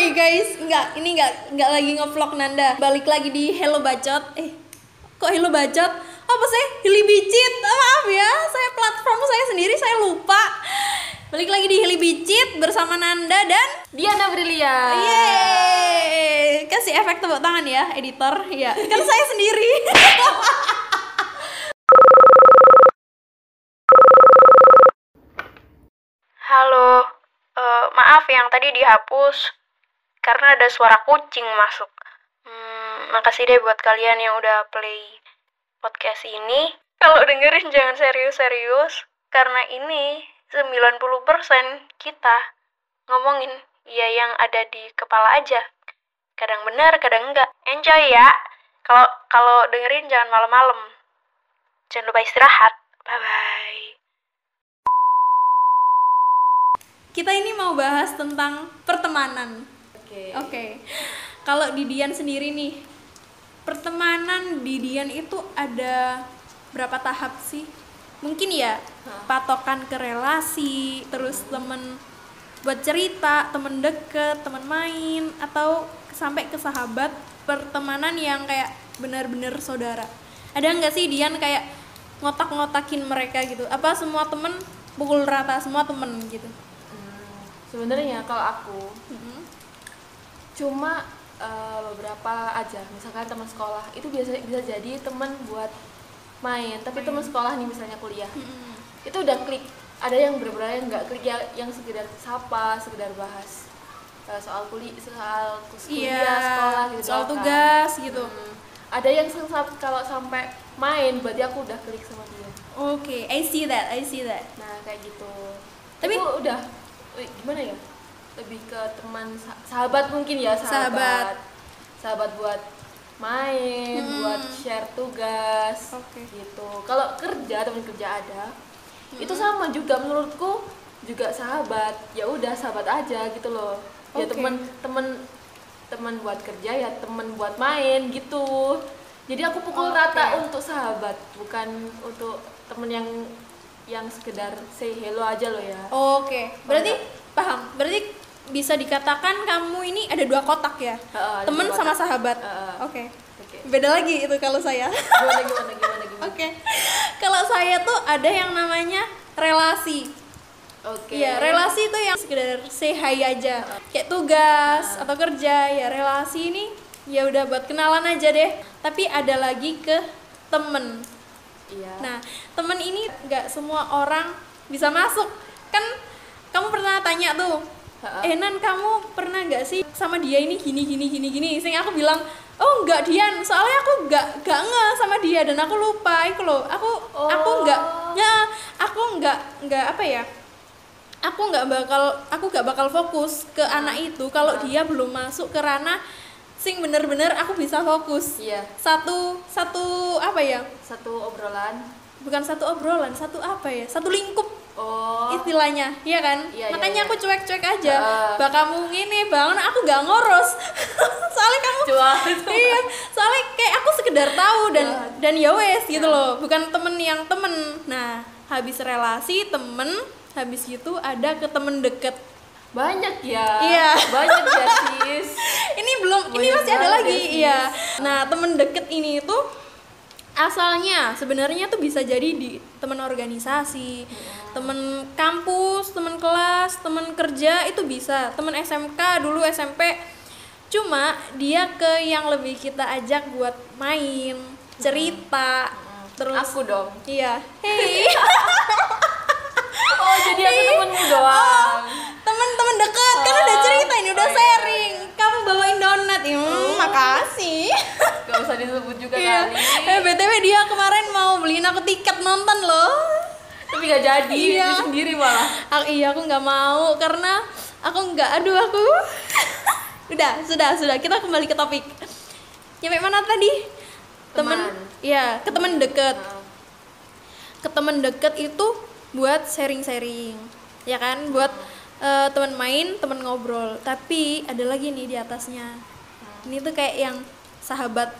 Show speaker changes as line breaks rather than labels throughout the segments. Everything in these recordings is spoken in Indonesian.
Hai guys, enggak, ini enggak enggak lagi ngevlog Nanda. Balik lagi di Hello Bacot. Eh, kok Hello Bacot? Apa sih? Hili Bicit. Ah, maaf ya, saya platform saya sendiri saya lupa. Balik lagi di Hili Bicit bersama Nanda dan
Diana Brilia.
Yeay. Kasih efek tepuk tangan ya, editor. Ya, kan saya sendiri.
Halo, eh, maaf yang tadi dihapus karena ada suara kucing masuk. Hmm, makasih deh buat kalian yang udah play podcast ini. Kalau dengerin jangan serius-serius karena ini 90% kita ngomongin ya yang ada di kepala aja. Kadang benar, kadang enggak. Enjoy ya. Kalau kalau dengerin jangan malam-malam. Jangan lupa istirahat. Bye bye.
Kita ini mau bahas tentang pertemanan.
Oke.
Oke. Kalau di Dian sendiri nih, pertemanan di Dian itu ada berapa tahap sih? Mungkin ya patokan ke relasi, terus temen buat cerita, temen deket, temen main, atau sampai ke sahabat, pertemanan yang kayak benar-benar saudara. Ada nggak sih Dian kayak ngotak-ngotakin mereka gitu? Apa semua temen pukul rata semua temen gitu?
Hmm, Sebenarnya kalau aku
Mm-mm.
Cuma eh, beberapa aja, misalkan teman sekolah itu biasa bisa jadi teman buat main, tapi teman sekolah nih misalnya kuliah
Mm-mm.
itu udah klik. Ada yang benar-benar yang nggak klik ya, yang sekedar sapa, sekedar bahas eh, soal kuliah, soal kuliah,
Iya,
sekolah gitu.
soal
kan.
tugas gitu.
Hmm, Ada yang kalau sampai main, berarti aku udah klik sama dia.
Oke, I see that, I see that.
Nah kayak gitu.
Tapi-
Tapi udah eh, gimana ya? Lebih ke teman sa- sahabat mungkin ya
Sahabat.
sahabat. Sahabat buat main,
Hmm.
buat share tugas.
Oke.
Gitu. Kalau kerja teman kerja ada, itu sama juga menurutku juga sahabat. Ya udah sahabat aja gitu loh. Ya
Oke.
teman teman teman buat kerja ya teman buat main gitu. Jadi aku pukul
Oke.
rata untuk sahabat, bukan untuk temen yang yang sekedar say hello aja loh ya.
Oke, berarti paham. Berarti bisa dikatakan kamu ini ada dua kotak ya? Temen
dua
sama
kotak.
sahabat.
Heeh.
Oke.
Oke.
Beda lagi itu kalau saya.
Gimana gimana gimana gimana.
Oke. Kalau saya tuh ada yang namanya relasi.
Oke.
Iya, relasi itu yang sekedar say hi aja. Kayak tugas atau kerja, ya relasi ini ya udah buat kenalan aja deh. Tapi ada lagi ke temen.
Iya.
Nah, temen ini nggak semua orang bisa masuk. Kan kamu pernah tanya tuh,
Heeh.
eh Nan kamu pernah nggak sih sama dia ini gini gini gini gini? Sing aku bilang, oh nggak Dian, soalnya aku nggak nggak nge sama dia dan aku lupa itu loh. Aku aku nggak
Oh.
ya aku nggak nggak apa ya? Aku nggak bakal aku nggak bakal fokus ke anak itu kalau dia belum masuk ke ranah sing bener-bener aku bisa fokus.
Iya.
Satu satu apa ya?
Satu obrolan.
bukan satu obrolan satu apa ya satu lingkup
Oh.
istilahnya iya kan?
Iya, iya,
makanya
iya.
aku cuek-cuek aja.
Heeh.
bak kamu ngene bangun aku gak ngoros soalnya kamu
Cuma
iya. Soalnya kayak aku sekedar tahu dan
Heeh.
dan ya wes gitu loh. Bukan temen yang temen. Nah habis relasi temen habis gitu ada ke temen deket.
Banyak ya.
Iya.
Banyak ya sis.
ini belum ini
Banyak
masih ada
banget
lagi.
ya,
iya. Nah temen deket ini itu asalnya sebenarnya tuh bisa jadi di temen organisasi temen kampus temen kelas temen kerja itu bisa temen SMK dulu SMP cuma dia ke yang lebih kita ajak buat main cerita terus
Aku dong.
iya hey
Oh jadi aku temenmu doang.
temen-temen deket kan udah cerita ini udah
Oh, iya.
sharing kamu bawain donat hmm, makasih
Gak usah disebut juga
Iya.
kali.
Eh BTW dia kemarin mau beliin aku tiket nonton loh.
Tapi gak jadi.
Iya.
Dia sendiri malah.
Aku, iya aku nggak mau karena aku nggak aduh aku. Udah, sudah, sudah. Kita kembali ke topik. Nyampe mana tadi? Temen,
Teman.
iya, ke temen deket. Ke temen deket itu buat sharing-sharing, ya kan? Buat eh, teman main, teman ngobrol. Tapi ada lagi nih di atasnya. Ini tuh kayak yang sahabat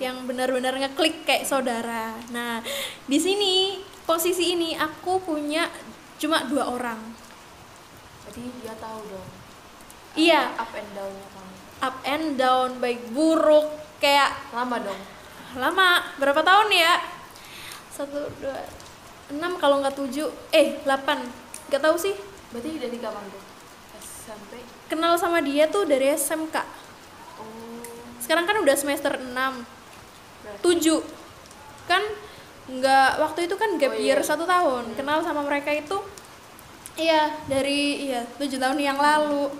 yang benar-benar ngeklik kayak saudara. Nah, di sini posisi ini aku punya cuma dua orang.
Jadi dia tahu dong.
iya.
Up and downnya kamu.
Up and down baik buruk kayak
lama dong.
Lama. Berapa tahun ya? Satu dua. Enam kalau nggak tujuh. Eh delapan. Nggak tahu sih.
Berarti dari kapan tuh? SMP
kenal sama dia tuh dari SMK
oh.
Sekarang kan udah semester 6
berarti
7 kan nggak waktu itu kan gap
Oh, iya.
year satu tahun. Kenal sama mereka itu iya. dari iya tujuh tahun yang lalu.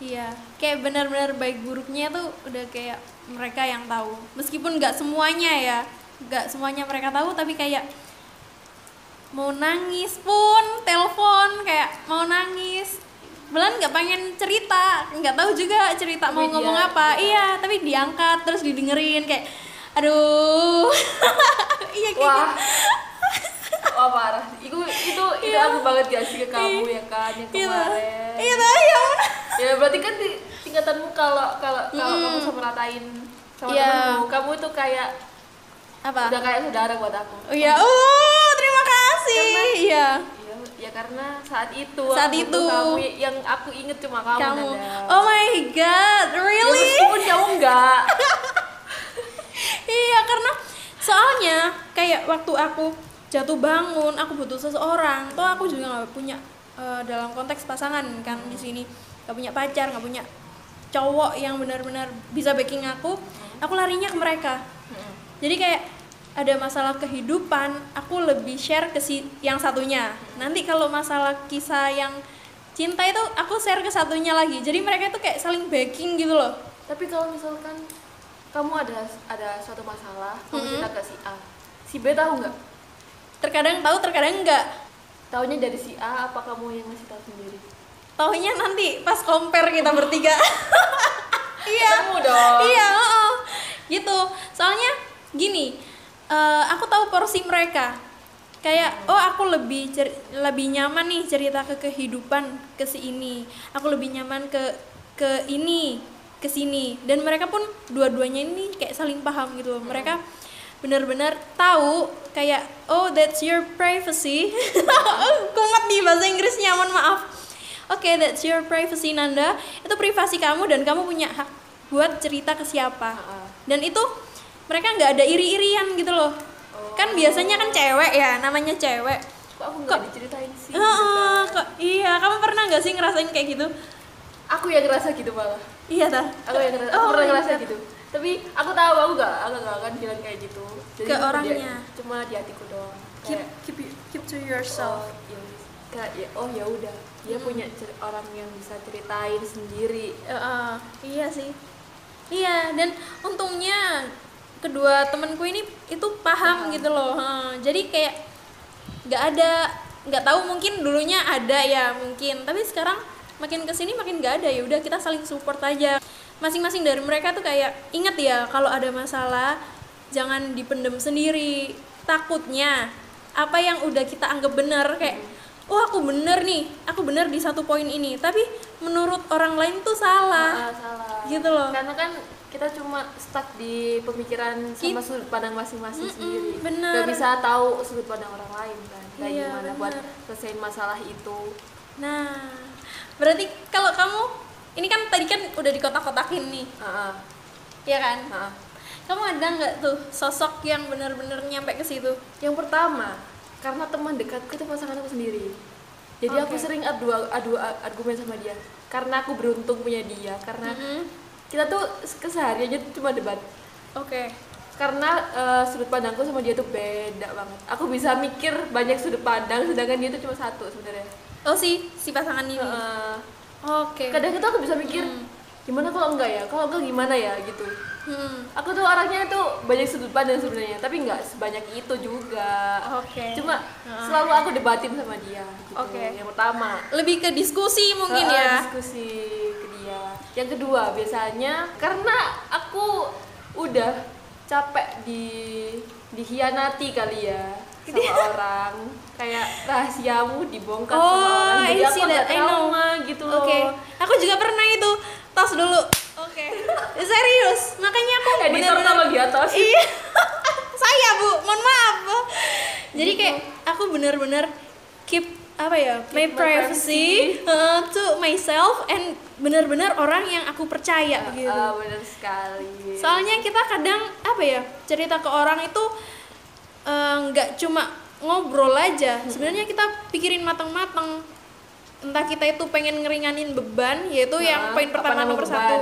Iya kayak benar-benar baik buruknya tuh udah kayak mereka yang tahu. Meskipun nggak semuanya ya nggak semuanya mereka tahu tapi kayak mau nangis pun telepon kayak mau nangis. Belan nggak pengen cerita nggak tahu juga cerita mau
Tapi dia-
ngomong apa. iya tapi diangkat terus didengerin kayak aduh. Iya kayak
wah. wah parah. Itu itu itu
Iya.
aku banget gak sih ke kamu ya kan yang
gitu
kemarin.
Iya tuh iya
ya berarti kan di tingkatanmu kalau kalau kalau kamu sama ratain sama
Iya.
temenmu kamu itu kayak
apa?
udah kayak saudara buat aku.
Oh iya. Oh terima kasih. Iya.
Iya, ya karena saat itu
Saat
aku
itu.
kamu yang aku inget cuma kamu,
kamu.
Nanda.
oh my god
Ya,
really
meskipun kamu enggak
iya karena soalnya kayak waktu aku jatuh bangun aku butuh seseorang toh aku juga nggak punya eh, dalam konteks pasangan kan di sini. Nggak punya pacar nggak punya cowok yang benar-benar bisa backing aku aku larinya ke mereka. Jadi kayak ada masalah kehidupan aku lebih share ke si yang satunya. Nanti kalau masalah kisah yang cinta itu aku share ke satunya lagi. Jadi mereka itu kayak saling backing gitu loh.
Tapi kalau misalkan kamu ada ada suatu masalah kamu
Mm-mm.
cerita ke si A. Si B tahu nggak?
Terkadang tahu terkadang enggak
taunya dari si A apa kamu yang ngasih tahu sendiri?
Taunya nanti pas compare kita bertiga. Iya.
Kamu dong.
Iya oh, gitu. Soalnya gini eh, aku tahu porsi mereka. Kayak oh aku lebih cer- lebih nyaman nih cerita ke kehidupan ke si ini. Aku lebih nyaman ke ke ini ke sini dan mereka pun dua-duanya ini kayak saling paham gitu loh. mereka benar-benar tahu kayak oh that's your privacy. Kumat nih bahasa Inggrisnya mohon maaf. Oke that's your privacy Nanda. Itu privasi kamu dan kamu punya hak buat cerita ke siapa.
Ah.
dan itu mereka nggak ada iri-irian gitu loh. Kan biasanya kan cewek ya namanya cewek.
Kok aku nggak diceritain sih?
Kok iya. Kamu pernah nggak sih ngerasain kayak gitu?
Aku yang ngerasa gitu malah
iya dah.
Aku yang ngerasa
Oh
aku pernah
my
ngerasa gitu. Tapi aku tahu aku gak aku gak akan bilang kayak gitu.
Ke
cuma
orangnya.
dia- cuma di hatiku doang.
Keep
Kayak,
keep keep to
oh
yourself
ya kayak ya oh ya udah. Dia punya cer- orang yang bisa ceritain sendiri.
Heeh, iya sih. Iya dan untungnya kedua temanku ini itu paham. gitu loh. Heeh, jadi kayak nggak ada nggak tahu mungkin dulunya ada ya mungkin. Tapi sekarang makin ke sini makin nggak ada. Ya udah kita saling support aja. Masing-masing dari mereka tuh kayak ingat ya kalau ada masalah jangan dipendem sendiri. Takutnya apa yang udah kita anggap benar kayak oh aku bener nih aku bener di satu poin ini. Tapi menurut orang lain tuh salah.
Ah, salah.
Gitu loh.
Karena kan kita cuma stuck di pemikiran sama sudut pandang masing-masing
Mm-mm,
sendiri.
Bener.
Gak bisa tahu sudut pandang orang lain kan. Kayak
Iya,
gimana buat
bener.
selesaiin masalah itu.
Nah berarti kalau kamu ini kan tadi kan udah di kotak-kotakin nih
ah,
ya kan
ah.
kamu ada nggak tuh sosok yang bener-bener nyampe ke situ
Yang pertama, karena teman dekatku itu pasangan aku sendiri. Jadi aku
Oke.
sering adu adu argumen sama dia. Karena aku beruntung punya dia. Karena
Mm-mm.
kita tuh kesehariannya cuma debat.
oke
Karena eh, sudut pandangku sama dia tuh beda banget. Aku bisa mikir banyak sudut pandang, sedangkan dia tuh cuma satu sebenarnya.
Oh si si pasangan ini
Eh,
oke
kadang itu aku bisa mikir, gimana kalau enggak ya? Kalau enggak gimana ya gitu.
Hmm,
Aku tuh orangnya tuh banyak sudut pandang sebenarnya, tapi nggak sebanyak itu juga.
oke
Cuma
Heeh.
selalu aku debatin sama dia. Gitu.
Oke.
Yang pertama,
lebih ke diskusi mungkin
Heeh,
ya
diskusi ke dia. Yang kedua, biasanya karena aku udah capek di dihianati kali ya sama orang kayak rahasiamu dibongkar sama
Oh,
orang jadi aku
know.
trauma gitu loh
Oke, aku juga pernah itu. Tos dulu. Oke. Serius, makanya aku
editor
bener-bener-
tolong di atas
Iya. Saya, Bu. Mohon maaf, Bu. Jadi kayak aku bener-bener keep apa ya my,
my
privacy, uh, to myself and benar-benar orang yang aku percaya gitu
Ah, benar sekali
soalnya kita kadang apa ya cerita ke orang itu eh, nggak cuma ngobrol aja. Sebenarnya kita pikirin matang-matang entah kita itu pengen ngeringanin beban yaitu yang
Ah,
poin pertama nomor
beban?
satu.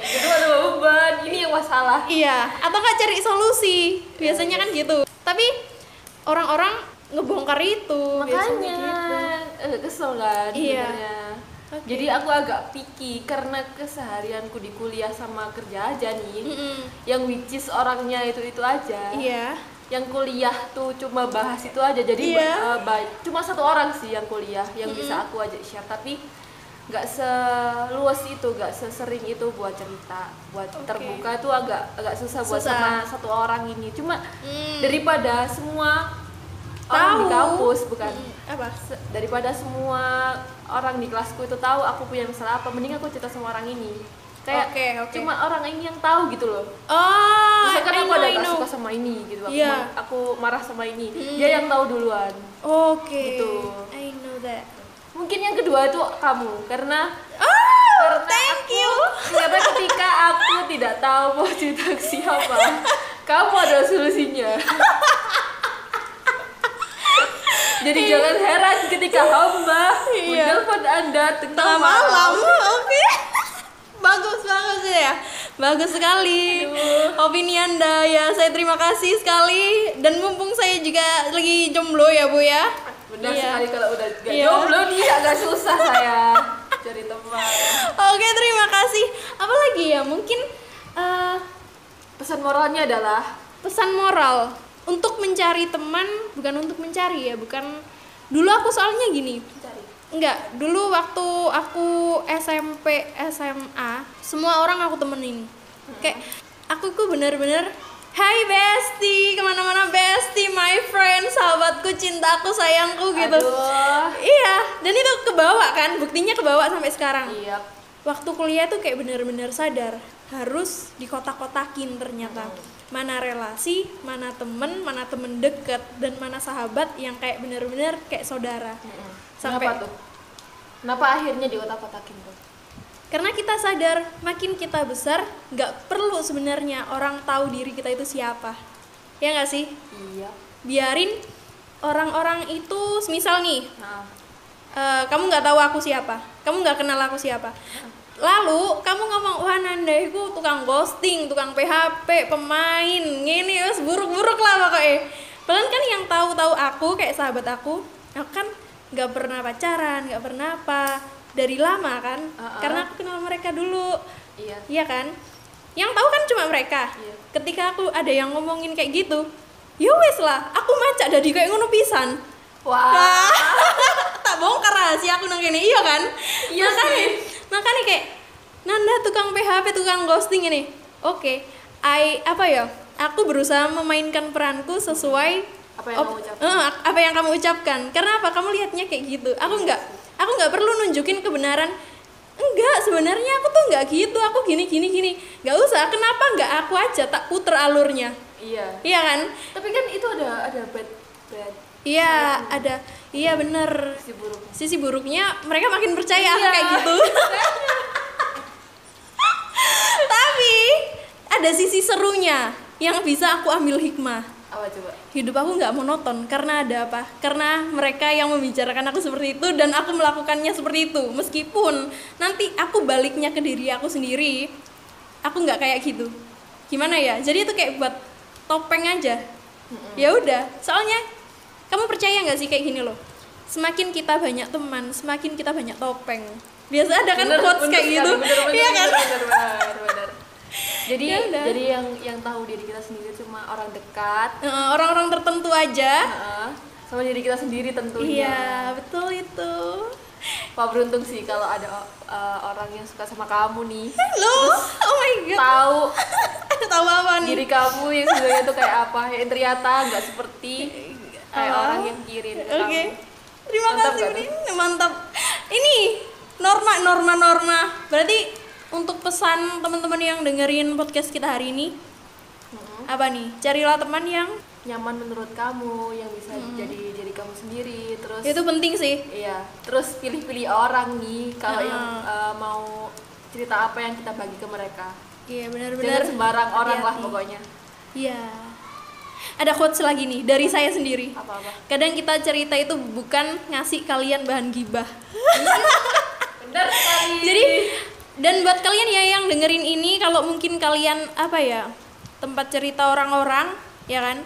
Yang kedua ada beban ini yang masalah.
Iya atau nggak cari solusi. Biasanya kan gitu. Tapi orang-orang ngebongkar itu
makanya
gitu.
eh, kesel kan
Iya. Oke.
jadi aku agak picky karena keseharianku di kuliah sama kerja aja nih
Mm-mm.
yang which is orangnya itu itu aja
iya
yang kuliah tuh cuma bahas itu aja jadi
Iya.
ba- eh, ba- cuma satu orang sih yang kuliah yang bisa aku ajak share tapi nggak seluas itu nggak sesering itu buat cerita buat
Oke.
terbuka tuh agak agak susah buat
Susah.
sama satu orang ini cuma
Hmm.
daripada semua orang di
Tahu.
kampus bukan
Mm, apa
daripada semua orang di kelasku itu tahu aku punya masalah apa mending aku cerita sama orang ini. Kayak
Oke, oke.
cuma orang ini yang tahu gitu loh.
Oh
misalkan
I
aku
know,
ada gak suka sama ini gitu aku, ma- aku marah sama ini dia yang tahu duluan.
Oke
Gitu.
I know that.
Mungkin yang kedua itu kamu karena
oh
karena
thank
aku,
you.
karena ketika aku tidak tahu mau cerita ke siapa kamu ada solusinya jadi jangan heran ketika hamba
Iya.
menelpon anda tengah
tengah malam.
malam.
Oke. Bagus bagus ya. Bagus sekali.
Aduh.
opini anda ya. Saya terima kasih sekali. Dan mumpung saya juga lagi jomblo ya bu ya.
Benar
Iya.
sekali kalau udah gak
Iya.
jomblo nih agak susah saya cari teman.
Oke terima kasih. Apalagi ya? Mungkin eh,
pesan moralnya adalah
pesan moral untuk mencari teman bukan untuk mencari ya bukan dulu aku soalnya gini Enggak, dulu waktu aku SMP, SMA, semua orang aku temenin. Kayak aku tuh bener-bener Hai bestie, ke mana-mana bestie, my friend, sahabatku, cintaku, sayangku gitu.
Aduh.
Iya, dan itu kebawa kan, buktinya kebawa sampai sekarang.
iya
Waktu kuliah tuh kayak bener-bener sadar harus dikotak-kotakin ternyata. Mana relasi, mana temen, mana temen deket, dan mana sahabat yang kayak bener-bener kayak saudara. Sampai-
Kenapa tuh? Kenapa akhirnya di kotak-kotakin tuh?
Karena kita sadar makin kita besar nggak perlu sebenarnya orang tahu diri kita itu siapa. Ya nggak sih?
Iya.
Biarin orang-orang itu, misal nih,
Nah,
eh, kamu nggak tahu aku siapa, kamu nggak kenal aku siapa. Lalu kamu ngomong, wah Nanda itu tukang ghosting, tukang PHP, pemain, ngene wes buruk-buruk lah pokoknya. Padahal kan yang tahu-tahu aku kayak sahabat aku, aku kan nggak pernah pacaran, nggak pernah apa dari lama kan,
Uh-uh.
karena aku kenal mereka dulu,
iya.
iya kan? Yang tahu kan cuma mereka.
Iya.
Ketika aku ada yang ngomongin kayak gitu, ya wes lah, aku macak dari kayak ngono pisan.
Wah.
tak bongkar rahasia aku nang kene iya kan
Iya sih.
Makanya kayak Nanda tukang PHP tukang ghosting ini. Oke I apa ya aku berusaha memainkan peranku sesuai
Apa yang kamu ucapkan?
eh, apa yang kamu ucapkan. Karena apa? Kamu lihatnya kayak gitu. Aku nggak aku nggak perlu nunjukin kebenaran. Enggak sebenarnya aku tuh nggak gitu. Aku gini gini gini. Nggak usah. Kenapa nggak aku aja? Tak puter alurnya.
Iya.
iya kan?
Tapi kan itu ada ada bad bad
iya ada. Iya bener.
Si buruk.
sisi buruknya mereka makin percaya aku
Iya.
kayak gitu. Tapi ada sisi serunya yang bisa aku ambil hikmah.
Apa coba?
hidup aku nggak monoton karena ada apa? Karena mereka yang membicarakan aku seperti itu dan aku melakukannya seperti itu. Meskipun nanti aku baliknya ke diri aku sendiri aku nggak kayak gitu. Gimana ya? Jadi itu kayak buat topeng aja. Ya udah soalnya kamu percaya nggak sih kayak gini loh semakin kita banyak teman semakin kita banyak topeng biasa ada kan
Bener,
quotes
bener
kayak gitu
bener, bener,
iya kan
bener, bener, bener, bener. Jadi
Ya udah.
jadi yang yang tahu diri kita sendiri cuma orang dekat.
Orang-orang tertentu aja
Heeh. sama diri kita sendiri tentunya.
iya betul itu
Wah beruntung sih kalau ada uh, orang yang suka sama kamu nih.
Halo, oh my god.
Tahu
Tahu apa nih?
diri kamu yang sebenarnya tuh kayak apa yang ternyata nggak seperti kayak
Ah.
orang yang kirim ke
Oke.
kamu.
Terima
Mantap
kasih Brin. Mantap. Ini norma norma norma. Berarti untuk pesan teman-teman yang dengerin podcast kita hari ini
Mm-mm.
apa nih? Carilah teman yang
nyaman menurut kamu yang bisa jadi diri kamu sendiri terus
itu penting sih
iya terus pilih-pilih orang nih kalau
Ah.
yang eh, mau cerita apa yang kita bagi ke mereka
iya
jangan
benar-benar
sembarang orang lah
hati-hati.
pokoknya
iya ada quotes lagi nih dari saya sendiri.
Apa-apa?
Kadang kita cerita itu bukan ngasih kalian bahan gibah.
Benar sekali.
Jadi dan buat kalian ya yang dengerin ini kalau mungkin kalian apa ya tempat cerita orang-orang ya kan?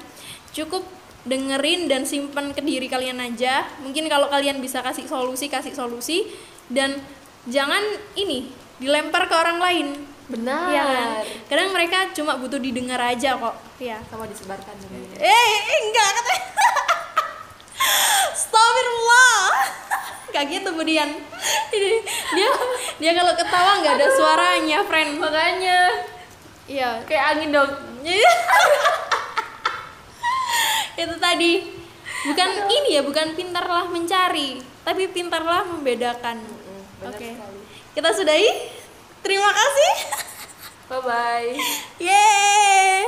Cukup dengerin dan simpan ke diri kalian aja. Mungkin kalau kalian bisa kasih solusi kasih solusi. Dan jangan ini dilempar ke orang lain
benar.
Ya kan? Kadang mereka cuma butuh didengar aja kok. Ya
sama disebarkan dulu
eh, eh enggak katanya Astagfirullah. Gak gitu Bu Dian Ini, Dia dia kalau ketawa nggak ada suaranya friend.
Makanya.
Iya.
Kayak angin dong.
Itu tadi. Bukan ini ya bukan pintarlah mencari Tapi pintarlah membedakan. Oke.
sekali.
Kita sudahi Terima kasih.
Bye bye.
Yeay.